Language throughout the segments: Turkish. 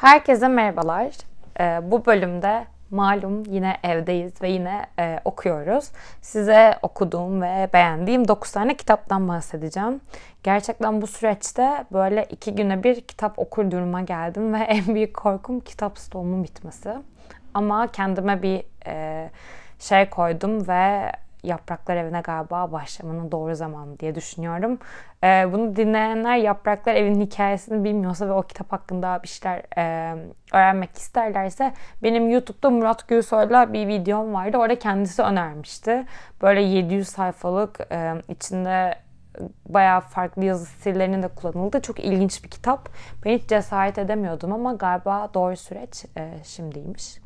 Herkese merhabalar. Ee, bu bölümde malum yine evdeyiz ve yine e, okuyoruz. Size okuduğum ve beğendiğim 9 tane kitaptan bahsedeceğim. Gerçekten bu süreçte böyle iki güne bir kitap okur duruma geldim ve en büyük korkum kitap stoğumun bitmesi. Ama kendime bir e, şey koydum ve Yapraklar Evi'ne galiba başlamanın doğru zamanı diye düşünüyorum. Ee, bunu dinleyenler Yapraklar Evi'nin hikayesini bilmiyorsa ve o kitap hakkında bir şeyler e, öğrenmek isterlerse benim YouTube'da Murat Gülsoy'la bir videom vardı. Orada kendisi önermişti. Böyle 700 sayfalık e, içinde bayağı farklı yazı stillerinin de kullanıldığı çok ilginç bir kitap. Ben hiç cesaret edemiyordum ama galiba doğru süreç e, şimdiymiş.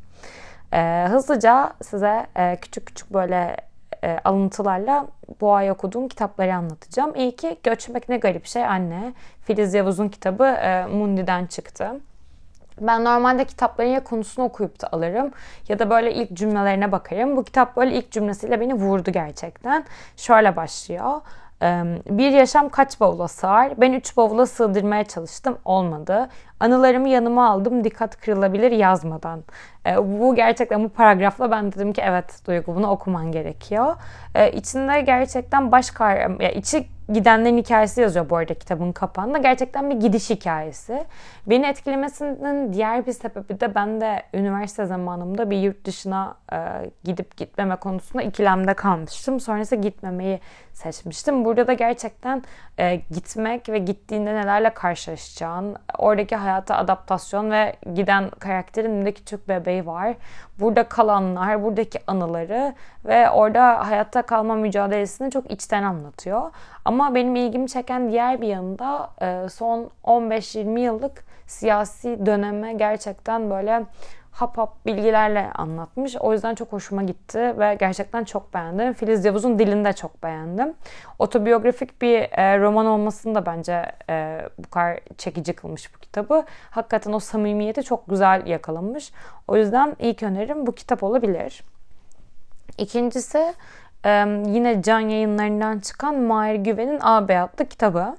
E, hızlıca size e, küçük küçük böyle e, alıntılarla bu ay okuduğum kitapları anlatacağım. İyi ki Göçmek Ne Garip Şey Anne. Filiz Yavuz'un kitabı e, Mundi'den çıktı. Ben normalde kitapların ya konusunu okuyup da alırım ya da böyle ilk cümlelerine bakarım. Bu kitap böyle ilk cümlesiyle beni vurdu gerçekten. Şöyle başlıyor. Bir yaşam kaç bavula sığar? Ben üç bavula sığdırmaya çalıştım. Olmadı. Anılarımı yanıma aldım. Dikkat kırılabilir yazmadan. Bu gerçekten bu paragrafla ben dedim ki evet Duygu bunu okuman gerekiyor. İçinde gerçekten baş kahraman, içi gidenlerin hikayesi yazıyor bu arada kitabın kapağında. Gerçekten bir gidiş hikayesi. Beni etkilemesinin diğer bir sebebi de ben de üniversite zamanımda bir yurt dışına e, gidip gitmeme konusunda ikilemde kalmıştım. Sonrasında gitmemeyi seçmiştim. Burada da gerçekten e, gitmek ve gittiğinde nelerle karşılaşacağın, oradaki hayata adaptasyon ve giden karakterin de küçük bebeği var. Burada kalanlar, buradaki anıları ve orada hayatta kalma mücadelesini çok içten anlatıyor. Ama benim ilgimi çeken diğer bir yanında e, son 15-20 yıllık siyasi döneme gerçekten böyle hap hap bilgilerle anlatmış. O yüzden çok hoşuma gitti ve gerçekten çok beğendim. Filiz Yavuz'un dilini de çok beğendim. Otobiyografik bir e, roman olmasını da bence e, bu kadar çekici kılmış bu kitabı. Hakikaten o samimiyeti çok güzel yakalamış. O yüzden ilk önerim bu kitap olabilir. İkincisi e, yine Can yayınlarından çıkan Mahir Güven'in A adlı kitabı.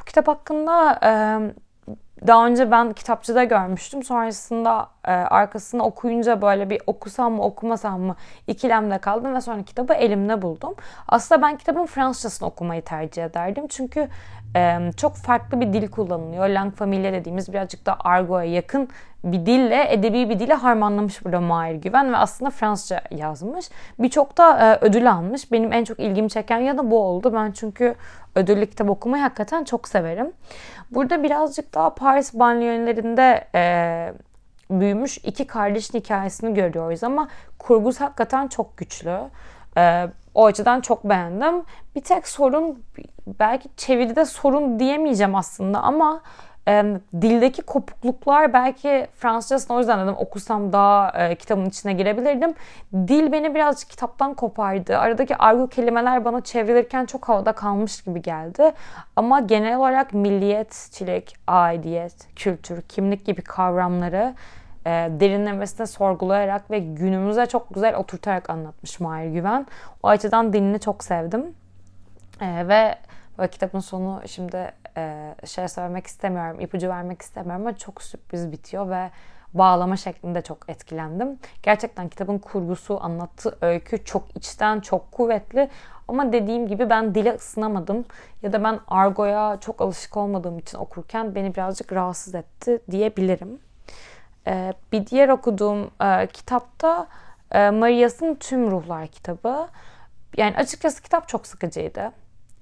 Bu kitap hakkında e, daha önce ben kitapçıda görmüştüm. Sonrasında e, arkasını okuyunca böyle bir okusam mı okumasam mı ikilemde kaldım ve sonra kitabı elimde buldum. Aslında ben kitabın Fransızcasını okumayı tercih ederdim. Çünkü e, çok farklı bir dil kullanılıyor. Lang familia dediğimiz birazcık da argoya yakın bir dille, edebi bir dille harmanlamış burada Mahir Güven ve aslında Fransızca yazmış. Birçok da e, ödül almış. Benim en çok ilgimi çeken yanı bu oldu. Ben çünkü ödüllü kitap okumayı hakikaten çok severim. Burada birazcık daha Paris banliyölerinde e, büyümüş iki kardeşin hikayesini görüyoruz ama kurgusu hakikaten çok güçlü. E, o açıdan çok beğendim. Bir tek sorun belki çeviride sorun diyemeyeceğim aslında ama e, dildeki kopukluklar belki Fransızcasını o yüzden dedim okusam daha e, kitabın içine girebilirdim. Dil beni birazcık kitaptan kopardı. Aradaki argo kelimeler bana çevrilirken çok havada kalmış gibi geldi. Ama genel olarak milliyetçilik, aidiyet, kültür, kimlik gibi kavramları e, derinlemesine sorgulayarak ve günümüze çok güzel oturtarak anlatmış Mahir Güven. O açıdan dilini çok sevdim. E, ve kitabın sonu şimdi e, şey söylemek istemiyorum, ipucu vermek istemiyorum ama çok sürpriz bitiyor ve bağlama şeklinde çok etkilendim. Gerçekten kitabın kurgusu, anlattığı öykü çok içten, çok kuvvetli. Ama dediğim gibi ben dile ısınamadım ya da ben argoya çok alışık olmadığım için okurken beni birazcık rahatsız etti diyebilirim. Ee, bir diğer okuduğum e, kitapta e, Marias'ın Tüm Ruhlar kitabı. Yani açıkçası kitap çok sıkıcıydı.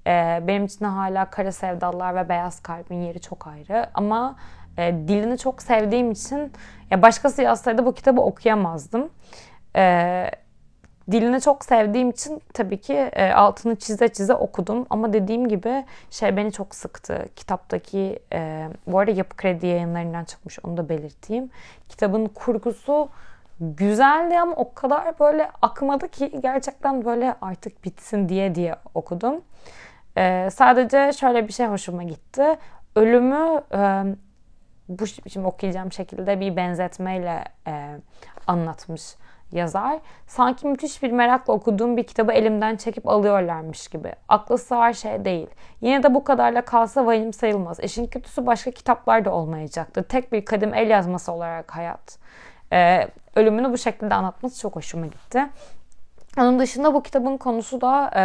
E, benim için hala Kara Sevdalılar ve Beyaz Kalbin yeri çok ayrı. Ama e, dilini çok sevdiğim için ya başkası yazsaydı bu kitabı okuyamazdım. E, dilini çok sevdiğim için tabii ki e, altını çize çize okudum. Ama dediğim gibi şey beni çok sıktı. Kitaptaki e, bu arada Yapı Kredi yayınlarından çıkmış onu da belirteyim. Kitabın kurgusu güzeldi ama o kadar böyle akmadı ki gerçekten böyle artık bitsin diye diye okudum. E, sadece şöyle bir şey hoşuma gitti. Ölümü e, bu şimdi okuyacağım şekilde bir benzetmeyle e, anlatmış yazar. Sanki müthiş bir merakla okuduğum bir kitabı elimden çekip alıyorlarmış gibi. Aklı sığar şey değil. Yine de bu kadarla kalsa vahim sayılmaz. İşin kötüsü başka kitaplar da olmayacaktı. Tek bir kadim el yazması olarak hayat. Ee, ölümünü bu şekilde anlatması çok hoşuma gitti. Onun dışında bu kitabın konusu da e,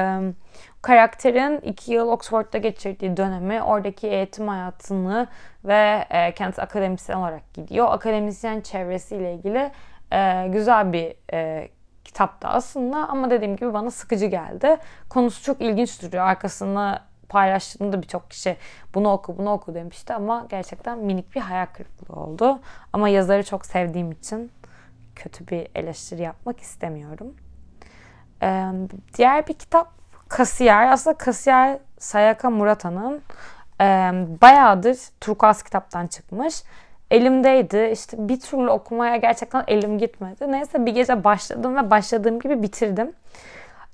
karakterin iki yıl Oxford'da geçirdiği dönemi, oradaki eğitim hayatını ve e, kendisi akademisyen olarak gidiyor. Akademisyen çevresiyle ilgili e, güzel bir e, kitaptı aslında ama dediğim gibi bana sıkıcı geldi. Konusu çok ilginç duruyor. Arkasını paylaştığımda birçok kişi bunu oku bunu oku demişti ama gerçekten minik bir hayal kırıklığı oldu. Ama yazarı çok sevdiğim için kötü bir eleştiri yapmak istemiyorum. Ee, diğer bir kitap Kasiyer. Aslında Kasiyer Sayaka Murata'nın e, bayağıdır Turkuaz kitaptan çıkmış. Elimdeydi. İşte bir türlü okumaya gerçekten elim gitmedi. Neyse bir gece başladım ve başladığım gibi bitirdim.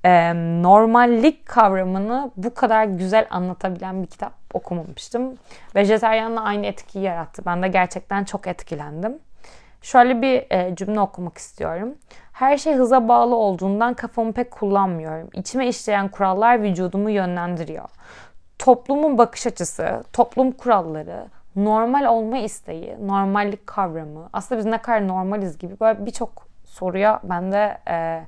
Ee, normallik kavramını bu kadar güzel anlatabilen bir kitap okumamıştım. Vejeteryanla aynı etkiyi yarattı. Ben de gerçekten çok etkilendim. Şöyle bir e, cümle okumak istiyorum. Her şey hıza bağlı olduğundan kafamı pek kullanmıyorum. İçime işleyen kurallar vücudumu yönlendiriyor. Toplumun bakış açısı, toplum kuralları, normal olma isteği, normallik kavramı, aslında biz ne kadar normaliz gibi böyle birçok soruya bende e,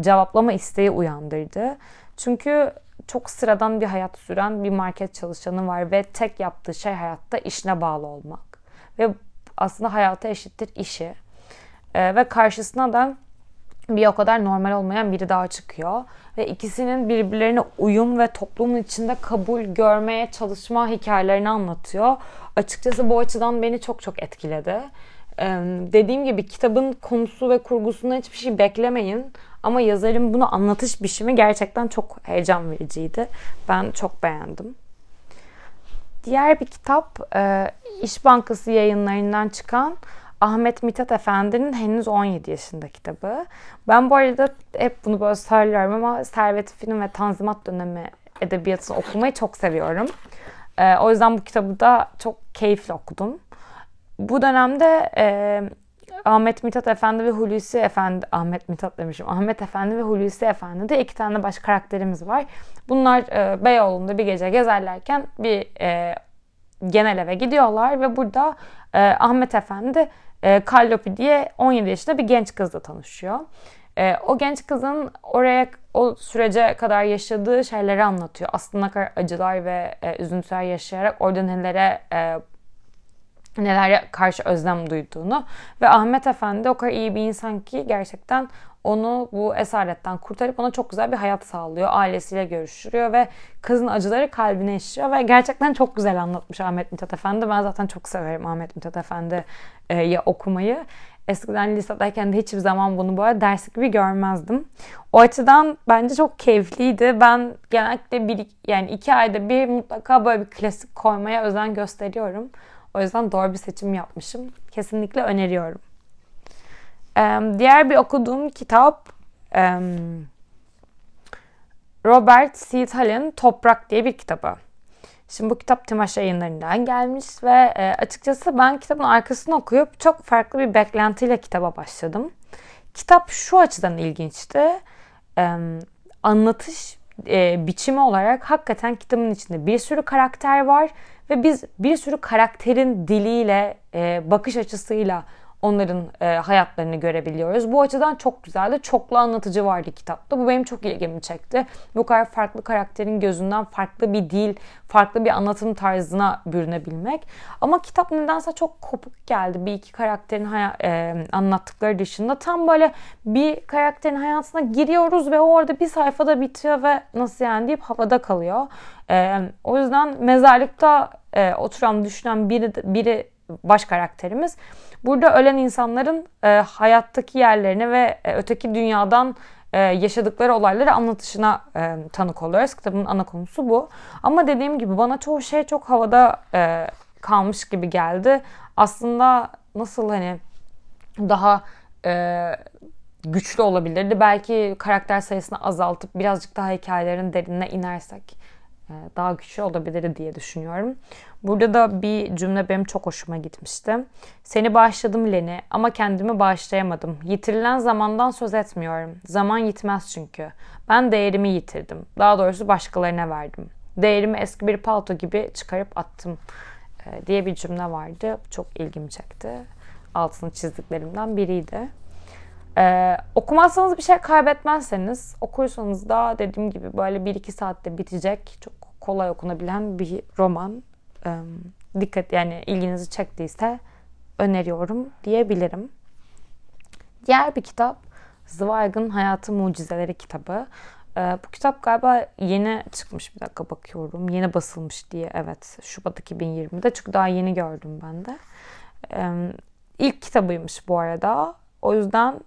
cevaplama isteği uyandırdı. Çünkü çok sıradan bir hayat süren bir market çalışanı var ve tek yaptığı şey hayatta işine bağlı olmak. Ve aslında hayata eşittir işi. E, ve karşısına da bir o kadar normal olmayan biri daha çıkıyor. Ve ikisinin birbirlerine uyum ve toplumun içinde kabul görmeye çalışma hikayelerini anlatıyor. Açıkçası bu açıdan beni çok çok etkiledi. Ee, dediğim gibi kitabın konusu ve kurgusundan hiçbir şey beklemeyin. Ama yazarın bunu anlatış biçimi gerçekten çok heyecan vericiydi. Ben çok beğendim. Diğer bir kitap e, İş Bankası yayınlarından çıkan Ahmet Mithat Efendi'nin henüz 17 yaşında kitabı. Ben bu arada hep bunu böyle söylüyorum ama Servet Film ve Tanzimat dönemi edebiyatını okumayı çok seviyorum. E, o yüzden bu kitabı da çok keyifli okudum. Bu dönemde e, Ahmet Mithat Efendi ve Hulusi Efendi, Ahmet Mithat demişim, Ahmet Efendi ve Hulusi Efendi de iki tane baş karakterimiz var. Bunlar e, Beyoğlu'nda bir gece gezerlerken bir e, genel eve gidiyorlar ve burada e, Ahmet Efendi e, Kallopi diye 17 yaşında bir genç kızla tanışıyor. E, o genç kızın oraya o sürece kadar yaşadığı şeyleri anlatıyor. Aslında acılar ve e, üzüntüler yaşayarak orada nelere e, nelere karşı özlem duyduğunu ve Ahmet Efendi o kadar iyi bir insan ki gerçekten onu bu esaretten kurtarıp ona çok güzel bir hayat sağlıyor. Ailesiyle görüştürüyor ve kızın acıları kalbine işliyor ve gerçekten çok güzel anlatmış Ahmet Mithat Efendi. Ben zaten çok severim Ahmet Mithat Efendi'yi okumayı. Eskiden lisedeyken de hiçbir zaman bunu böyle ders gibi görmezdim. O açıdan bence çok keyifliydi. Ben genellikle bir, yani iki ayda bir mutlaka böyle bir klasik koymaya özen gösteriyorum. O yüzden doğru bir seçim yapmışım. Kesinlikle öneriyorum. Diğer bir okuduğum kitap Robert C. Tal'in Toprak diye bir kitabı. Şimdi bu kitap Timaş yayınlarından gelmiş ve e, açıkçası ben kitabın arkasını okuyup çok farklı bir beklentiyle kitaba başladım. Kitap şu açıdan ilginçti. Anlatış e, biçimi olarak hakikaten kitabın içinde bir sürü karakter var ve biz bir sürü karakterin diliyle, e, bakış açısıyla onların e, hayatlarını görebiliyoruz. Bu açıdan çok güzeldi. Çoklu anlatıcı vardı kitapta. Bu benim çok ilgimi çekti. Bu kadar farklı karakterin gözünden farklı bir dil, farklı bir anlatım tarzına bürünebilmek. Ama kitap nedense çok kopuk geldi. Bir iki karakterin e, anlattıkları dışında. Tam böyle bir karakterin hayatına giriyoruz ve orada bir sayfada bitiyor ve nasıl yani deyip havada kalıyor. E, o yüzden mezarlıkta e, oturan, düşünen biri, biri baş karakterimiz. Burada ölen insanların e, hayattaki yerlerini ve e, öteki dünyadan e, yaşadıkları olayları anlatışına e, tanık oluyoruz. Kitabın ana konusu bu. Ama dediğim gibi bana çoğu şey çok havada e, kalmış gibi geldi. Aslında nasıl hani daha e, güçlü olabilirdi. Belki karakter sayısını azaltıp birazcık daha hikayelerin derinine inersek daha güçlü olabilir diye düşünüyorum. Burada da bir cümle benim çok hoşuma gitmişti. Seni bağışladım Leni ama kendimi bağışlayamadım. Yitirilen zamandan söz etmiyorum. Zaman yitmez çünkü. Ben değerimi yitirdim. Daha doğrusu başkalarına verdim. Değerimi eski bir palto gibi çıkarıp attım e, diye bir cümle vardı. Çok ilgimi çekti. Altını çizdiklerimden biriydi. Ee, okumazsanız bir şey kaybetmezseniz okursanız da dediğim gibi böyle 1-2 saatte bitecek çok kolay okunabilen bir roman. Ee, dikkat yani ilginizi çektiyse öneriyorum diyebilirim. Diğer bir kitap Zweig'ın Hayatı Mucizeleri kitabı. Ee, bu kitap galiba yeni çıkmış bir dakika bakıyorum. Yeni basılmış diye evet Şubat 2020'de çünkü daha yeni gördüm ben de. Ee, ilk kitabıymış bu arada. O yüzden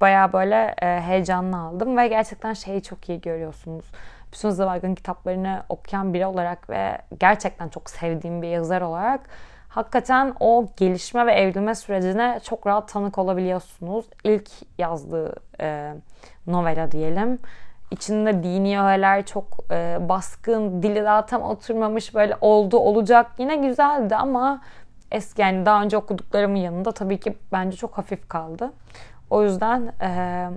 bayağı böyle heyecanlı aldım ve gerçekten şeyi çok iyi görüyorsunuz. Bütün Zweig'ın kitaplarını okuyan biri olarak ve gerçekten çok sevdiğim bir yazar olarak hakikaten o gelişme ve evrilme sürecine çok rahat tanık olabiliyorsunuz. İlk yazdığı e, novela diyelim. İçinde dini öğeler çok e, baskın, dili daha tam oturmamış böyle oldu olacak. Yine güzeldi ama eski yani daha önce okuduklarımın yanında tabii ki bence çok hafif kaldı. O yüzden e,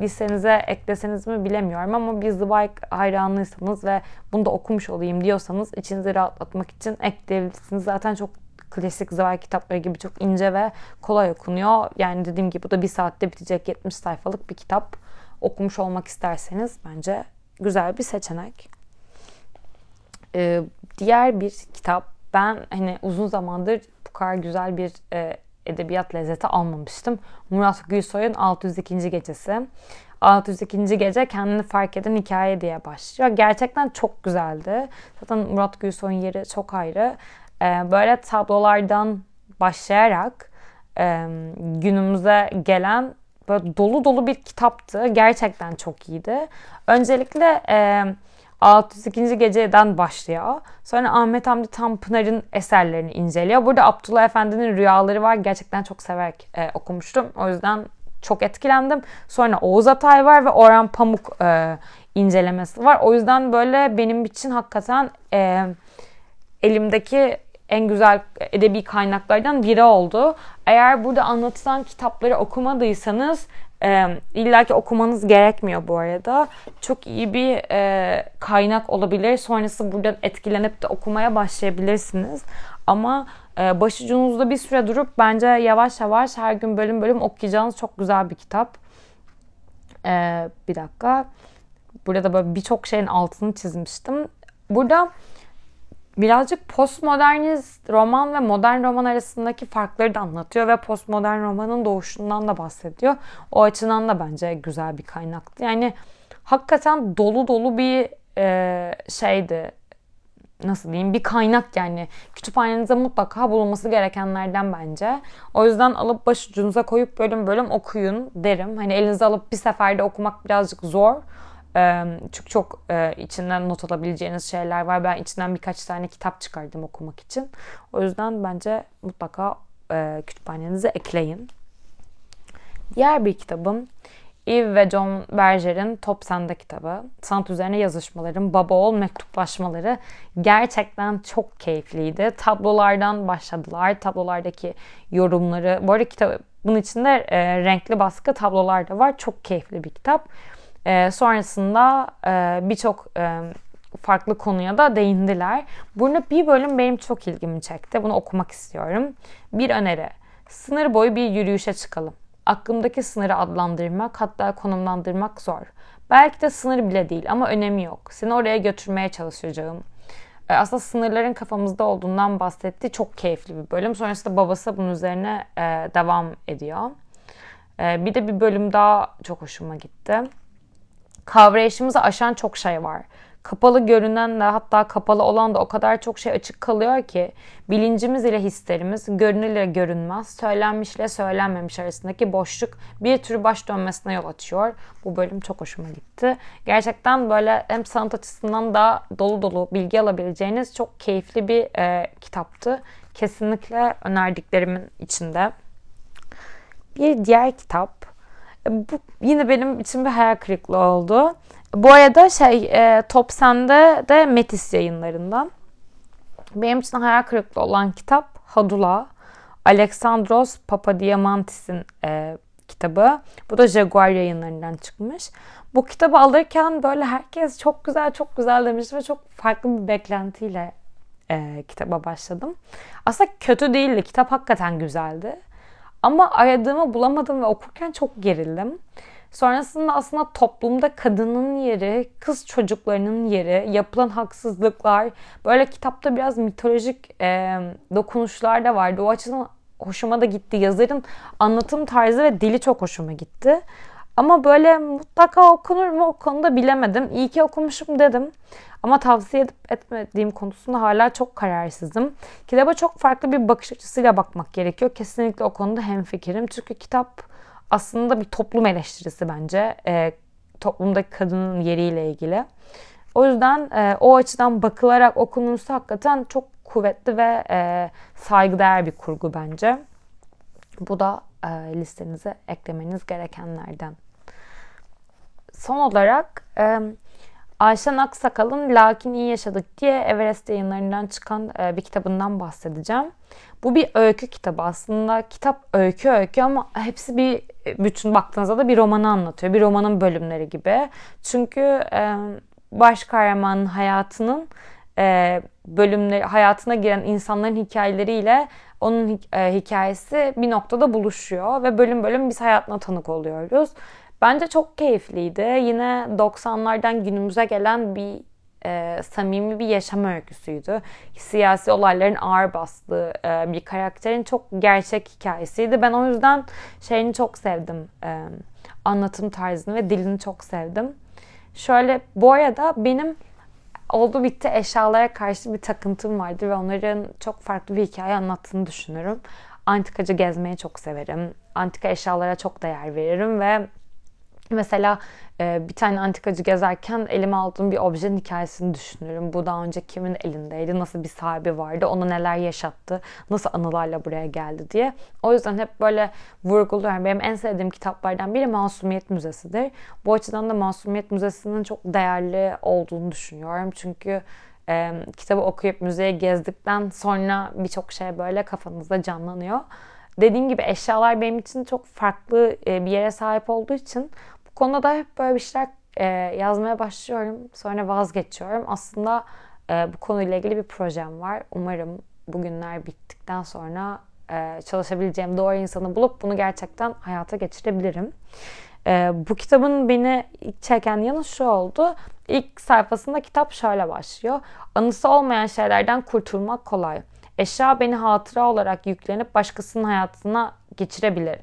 listenize ekleseniz mi bilemiyorum ama bir Zweig hayranlıysanız ve bunu da okumuş olayım diyorsanız içinizi rahatlatmak için ekleyebilirsiniz. Zaten çok klasik Zweig kitapları gibi çok ince ve kolay okunuyor. Yani dediğim gibi bu da bir saatte bitecek 70 sayfalık bir kitap. Okumuş olmak isterseniz bence güzel bir seçenek. Ee, diğer bir kitap ben hani uzun zamandır bu kadar güzel bir e, edebiyat lezzeti almamıştım. Murat Gülsoy'un 602. Gecesi. 602. Gece kendini fark eden hikaye diye başlıyor. Gerçekten çok güzeldi. Zaten Murat Gülsoy'un yeri çok ayrı. Ee, böyle tablolardan başlayarak günümüze gelen böyle dolu dolu bir kitaptı. Gerçekten çok iyiydi. Öncelikle 602. geceden başlıyor. Sonra Ahmet Hamdi Tanpınar'ın eserlerini inceliyor. Burada Abdullah Efendi'nin rüyaları var. Gerçekten çok severek e, okumuştum. O yüzden çok etkilendim. Sonra Oğuz Atay var ve Orhan Pamuk e, incelemesi var. O yüzden böyle benim için hakikaten e, elimdeki en güzel edebi kaynaklardan biri oldu. Eğer burada anlatılan kitapları okumadıysanız e, İlla ki okumanız gerekmiyor bu arada. Çok iyi bir e, kaynak olabilir. Sonrası buradan etkilenip de okumaya başlayabilirsiniz. Ama e, başucunuzda bir süre durup bence yavaş yavaş her gün bölüm bölüm okuyacağınız çok güzel bir kitap. E, bir dakika. Burada böyle birçok şeyin altını çizmiştim. Burada birazcık postmodernist roman ve modern roman arasındaki farkları da anlatıyor ve postmodern romanın doğuşundan da bahsediyor. O açıdan da bence güzel bir kaynaktı. Yani hakikaten dolu dolu bir e, şeydi. Nasıl diyeyim? Bir kaynak yani. Kütüphanenize mutlaka bulunması gerekenlerden bence. O yüzden alıp başucunuza koyup bölüm bölüm okuyun derim. Hani elinize alıp bir seferde okumak birazcık zor. Çünkü çok içinden not alabileceğiniz şeyler var. Ben içinden birkaç tane kitap çıkardım okumak için. O yüzden bence mutlaka kütüphanenize ekleyin. Diğer bir kitabım Eve ve John Berger'in Top Sende kitabı. Sanat üzerine yazışmaların, baba oğul mektuplaşmaları gerçekten çok keyifliydi. Tablolardan başladılar. Tablolardaki yorumları. Bu arada kitabın içinde e, renkli baskı tablolar da var. Çok keyifli bir kitap. E, sonrasında e, birçok e, farklı konuya da değindiler. Burada bir bölüm benim çok ilgimi çekti. Bunu okumak istiyorum. Bir öneri. Sınır boyu bir yürüyüşe çıkalım. Aklımdaki sınırı adlandırmak hatta konumlandırmak zor. Belki de sınır bile değil ama önemi yok. Seni oraya götürmeye çalışacağım. E, aslında sınırların kafamızda olduğundan bahsetti. Çok keyifli bir bölüm. Sonrasında babası bunun üzerine e, devam ediyor. E, bir de bir bölüm daha çok hoşuma gitti kavrayışımızı aşan çok şey var. Kapalı görünen de hatta kapalı olan da o kadar çok şey açık kalıyor ki bilincimiz ile hislerimiz görünür ile görünmez, söylenmiş ile söylenmemiş arasındaki boşluk bir tür baş dönmesine yol açıyor. Bu bölüm çok hoşuma gitti. Gerçekten böyle hem sanat açısından da dolu dolu bilgi alabileceğiniz çok keyifli bir e, kitaptı. Kesinlikle önerdiklerimin içinde. Bir diğer kitap bu yine benim için bir hayal kırıklığı oldu. Bu arada şey e, Top Sen'de de Metis yayınlarından. Benim için hayal kırıklığı olan kitap Hadula. Alexandros Papadiamantis'in e, kitabı. Bu da Jaguar yayınlarından çıkmış. Bu kitabı alırken böyle herkes çok güzel çok güzel demişti ve çok farklı bir beklentiyle e, kitaba başladım. Aslında kötü değildi. Kitap hakikaten güzeldi. Ama aradığımı bulamadım ve okurken çok gerildim. Sonrasında aslında toplumda kadının yeri, kız çocuklarının yeri, yapılan haksızlıklar, böyle kitapta biraz mitolojik e, dokunuşlar da vardı. O açıdan hoşuma da gitti. Yazarın anlatım tarzı ve dili çok hoşuma gitti. Ama böyle mutlaka okunur mu o konuda bilemedim. İyi ki okumuşum dedim. Ama tavsiye edip etmediğim konusunda hala çok kararsızım. Kitaba çok farklı bir bakış açısıyla bakmak gerekiyor. Kesinlikle o konuda hemfikirim. Çünkü kitap aslında bir toplum eleştirisi bence. E, toplumdaki kadının yeriyle ilgili. O yüzden e, o açıdan bakılarak okunursa hakikaten çok kuvvetli ve e, saygıdeğer bir kurgu bence. Bu da e, listenize eklemeniz gerekenlerden. Son olarak e, Ayşen Aksakal'ın Lakin İyi Yaşadık diye Everest yayınlarından çıkan e, bir kitabından bahsedeceğim. Bu bir öykü kitabı aslında. Kitap öykü öykü ama hepsi bir bütün baktığınızda da bir romanı anlatıyor. Bir romanın bölümleri gibi. Çünkü e, baş kahramanın hayatının e, bölümleri hayatına giren insanların hikayeleriyle onun e, hikayesi bir noktada buluşuyor ve bölüm bölüm biz hayatına tanık oluyoruz. Bence çok keyifliydi. Yine 90'lardan günümüze gelen bir e, samimi bir yaşam öyküsüydü. Siyasi olayların ağır bastığı e, bir karakterin çok gerçek hikayesiydi. Ben o yüzden şeyini çok sevdim. E, anlatım tarzını ve dilini çok sevdim. Şöyle bu arada benim oldu bitti eşyalara karşı bir takıntım vardı ve onların çok farklı bir hikaye anlattığını düşünürüm. Antikacı gezmeyi çok severim. Antika eşyalara çok değer veririm ve Mesela e, bir tane antikacı gezerken elime aldığım bir objenin hikayesini düşünürüm. Bu daha önce kimin elindeydi, nasıl bir sahibi vardı, onu neler yaşattı, nasıl anılarla buraya geldi diye. O yüzden hep böyle vurguluyorum. Benim en sevdiğim kitaplardan biri Masumiyet Müzesi'dir. Bu açıdan da Masumiyet Müzesi'nin çok değerli olduğunu düşünüyorum. Çünkü e, kitabı okuyup müzeye gezdikten sonra birçok şey böyle kafanızda canlanıyor. Dediğim gibi eşyalar benim için çok farklı e, bir yere sahip olduğu için konuda da hep böyle bir şeyler e, yazmaya başlıyorum. Sonra vazgeçiyorum. Aslında e, bu konuyla ilgili bir projem var. Umarım bugünler bittikten sonra e, çalışabileceğim doğru insanı bulup bunu gerçekten hayata geçirebilirim. E, bu kitabın beni ilk çeken yanı şu oldu. İlk sayfasında kitap şöyle başlıyor. Anısı olmayan şeylerden kurtulmak kolay. Eşya beni hatıra olarak yüklenip başkasının hayatına geçirebilir.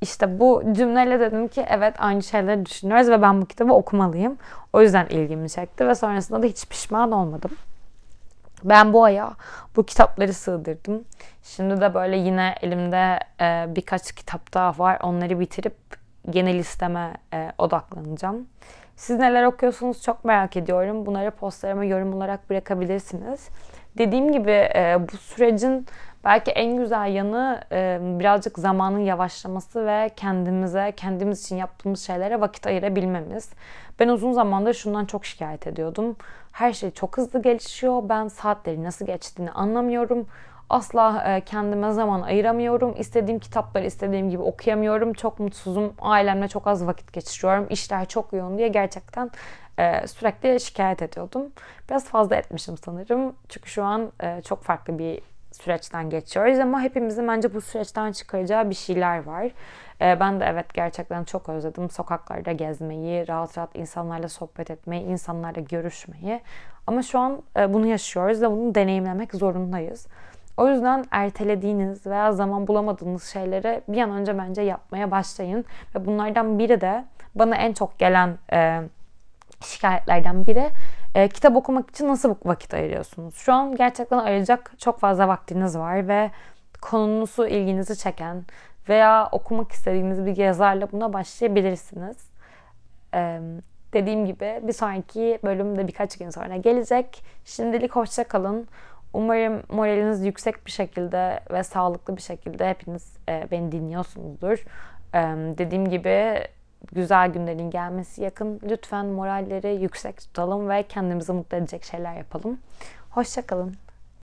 İşte bu cümleyle dedim ki evet aynı şeyleri düşünüyoruz ve ben bu kitabı okumalıyım. O yüzden ilgimi çekti ve sonrasında da hiç pişman olmadım. Ben bu aya bu kitapları sığdırdım. Şimdi de böyle yine elimde e, birkaç kitap daha var. Onları bitirip genel listeme e, odaklanacağım. Siz neler okuyorsunuz çok merak ediyorum. Bunları postlarıma yorum olarak bırakabilirsiniz. Dediğim gibi e, bu sürecin Belki en güzel yanı e, birazcık zamanın yavaşlaması ve kendimize, kendimiz için yaptığımız şeylere vakit ayırabilmemiz. Ben uzun zamandır şundan çok şikayet ediyordum. Her şey çok hızlı gelişiyor. Ben saatleri nasıl geçtiğini anlamıyorum. Asla e, kendime zaman ayıramıyorum. İstediğim kitapları istediğim gibi okuyamıyorum. Çok mutsuzum. Ailemle çok az vakit geçiriyorum. İşler çok yoğun diye gerçekten e, sürekli şikayet ediyordum. Biraz fazla etmişim sanırım. Çünkü şu an e, çok farklı bir süreçten geçiyoruz ama hepimizin bence bu süreçten çıkaracağı bir şeyler var. Ee, ben de evet gerçekten çok özledim sokaklarda gezmeyi, rahat rahat insanlarla sohbet etmeyi, insanlarla görüşmeyi. Ama şu an e, bunu yaşıyoruz ve bunu deneyimlemek zorundayız. O yüzden ertelediğiniz veya zaman bulamadığınız şeyleri bir an önce bence yapmaya başlayın. Ve bunlardan biri de bana en çok gelen e, şikayetlerden biri e, kitap okumak için nasıl vakit ayırıyorsunuz? Şu an gerçekten ayıracak çok fazla vaktiniz var ve konunuzu ilginizi çeken veya okumak istediğiniz bir yazarla buna başlayabilirsiniz. E, dediğim gibi bir sonraki bölümde birkaç gün sonra gelecek. Şimdilik hoşça kalın. Umarım moraliniz yüksek bir şekilde ve sağlıklı bir şekilde hepiniz e, beni dinliyorsunuzdur. E, dediğim gibi güzel günlerin gelmesi yakın. Lütfen moralleri yüksek tutalım ve kendimizi mutlu edecek şeyler yapalım. Hoşçakalın.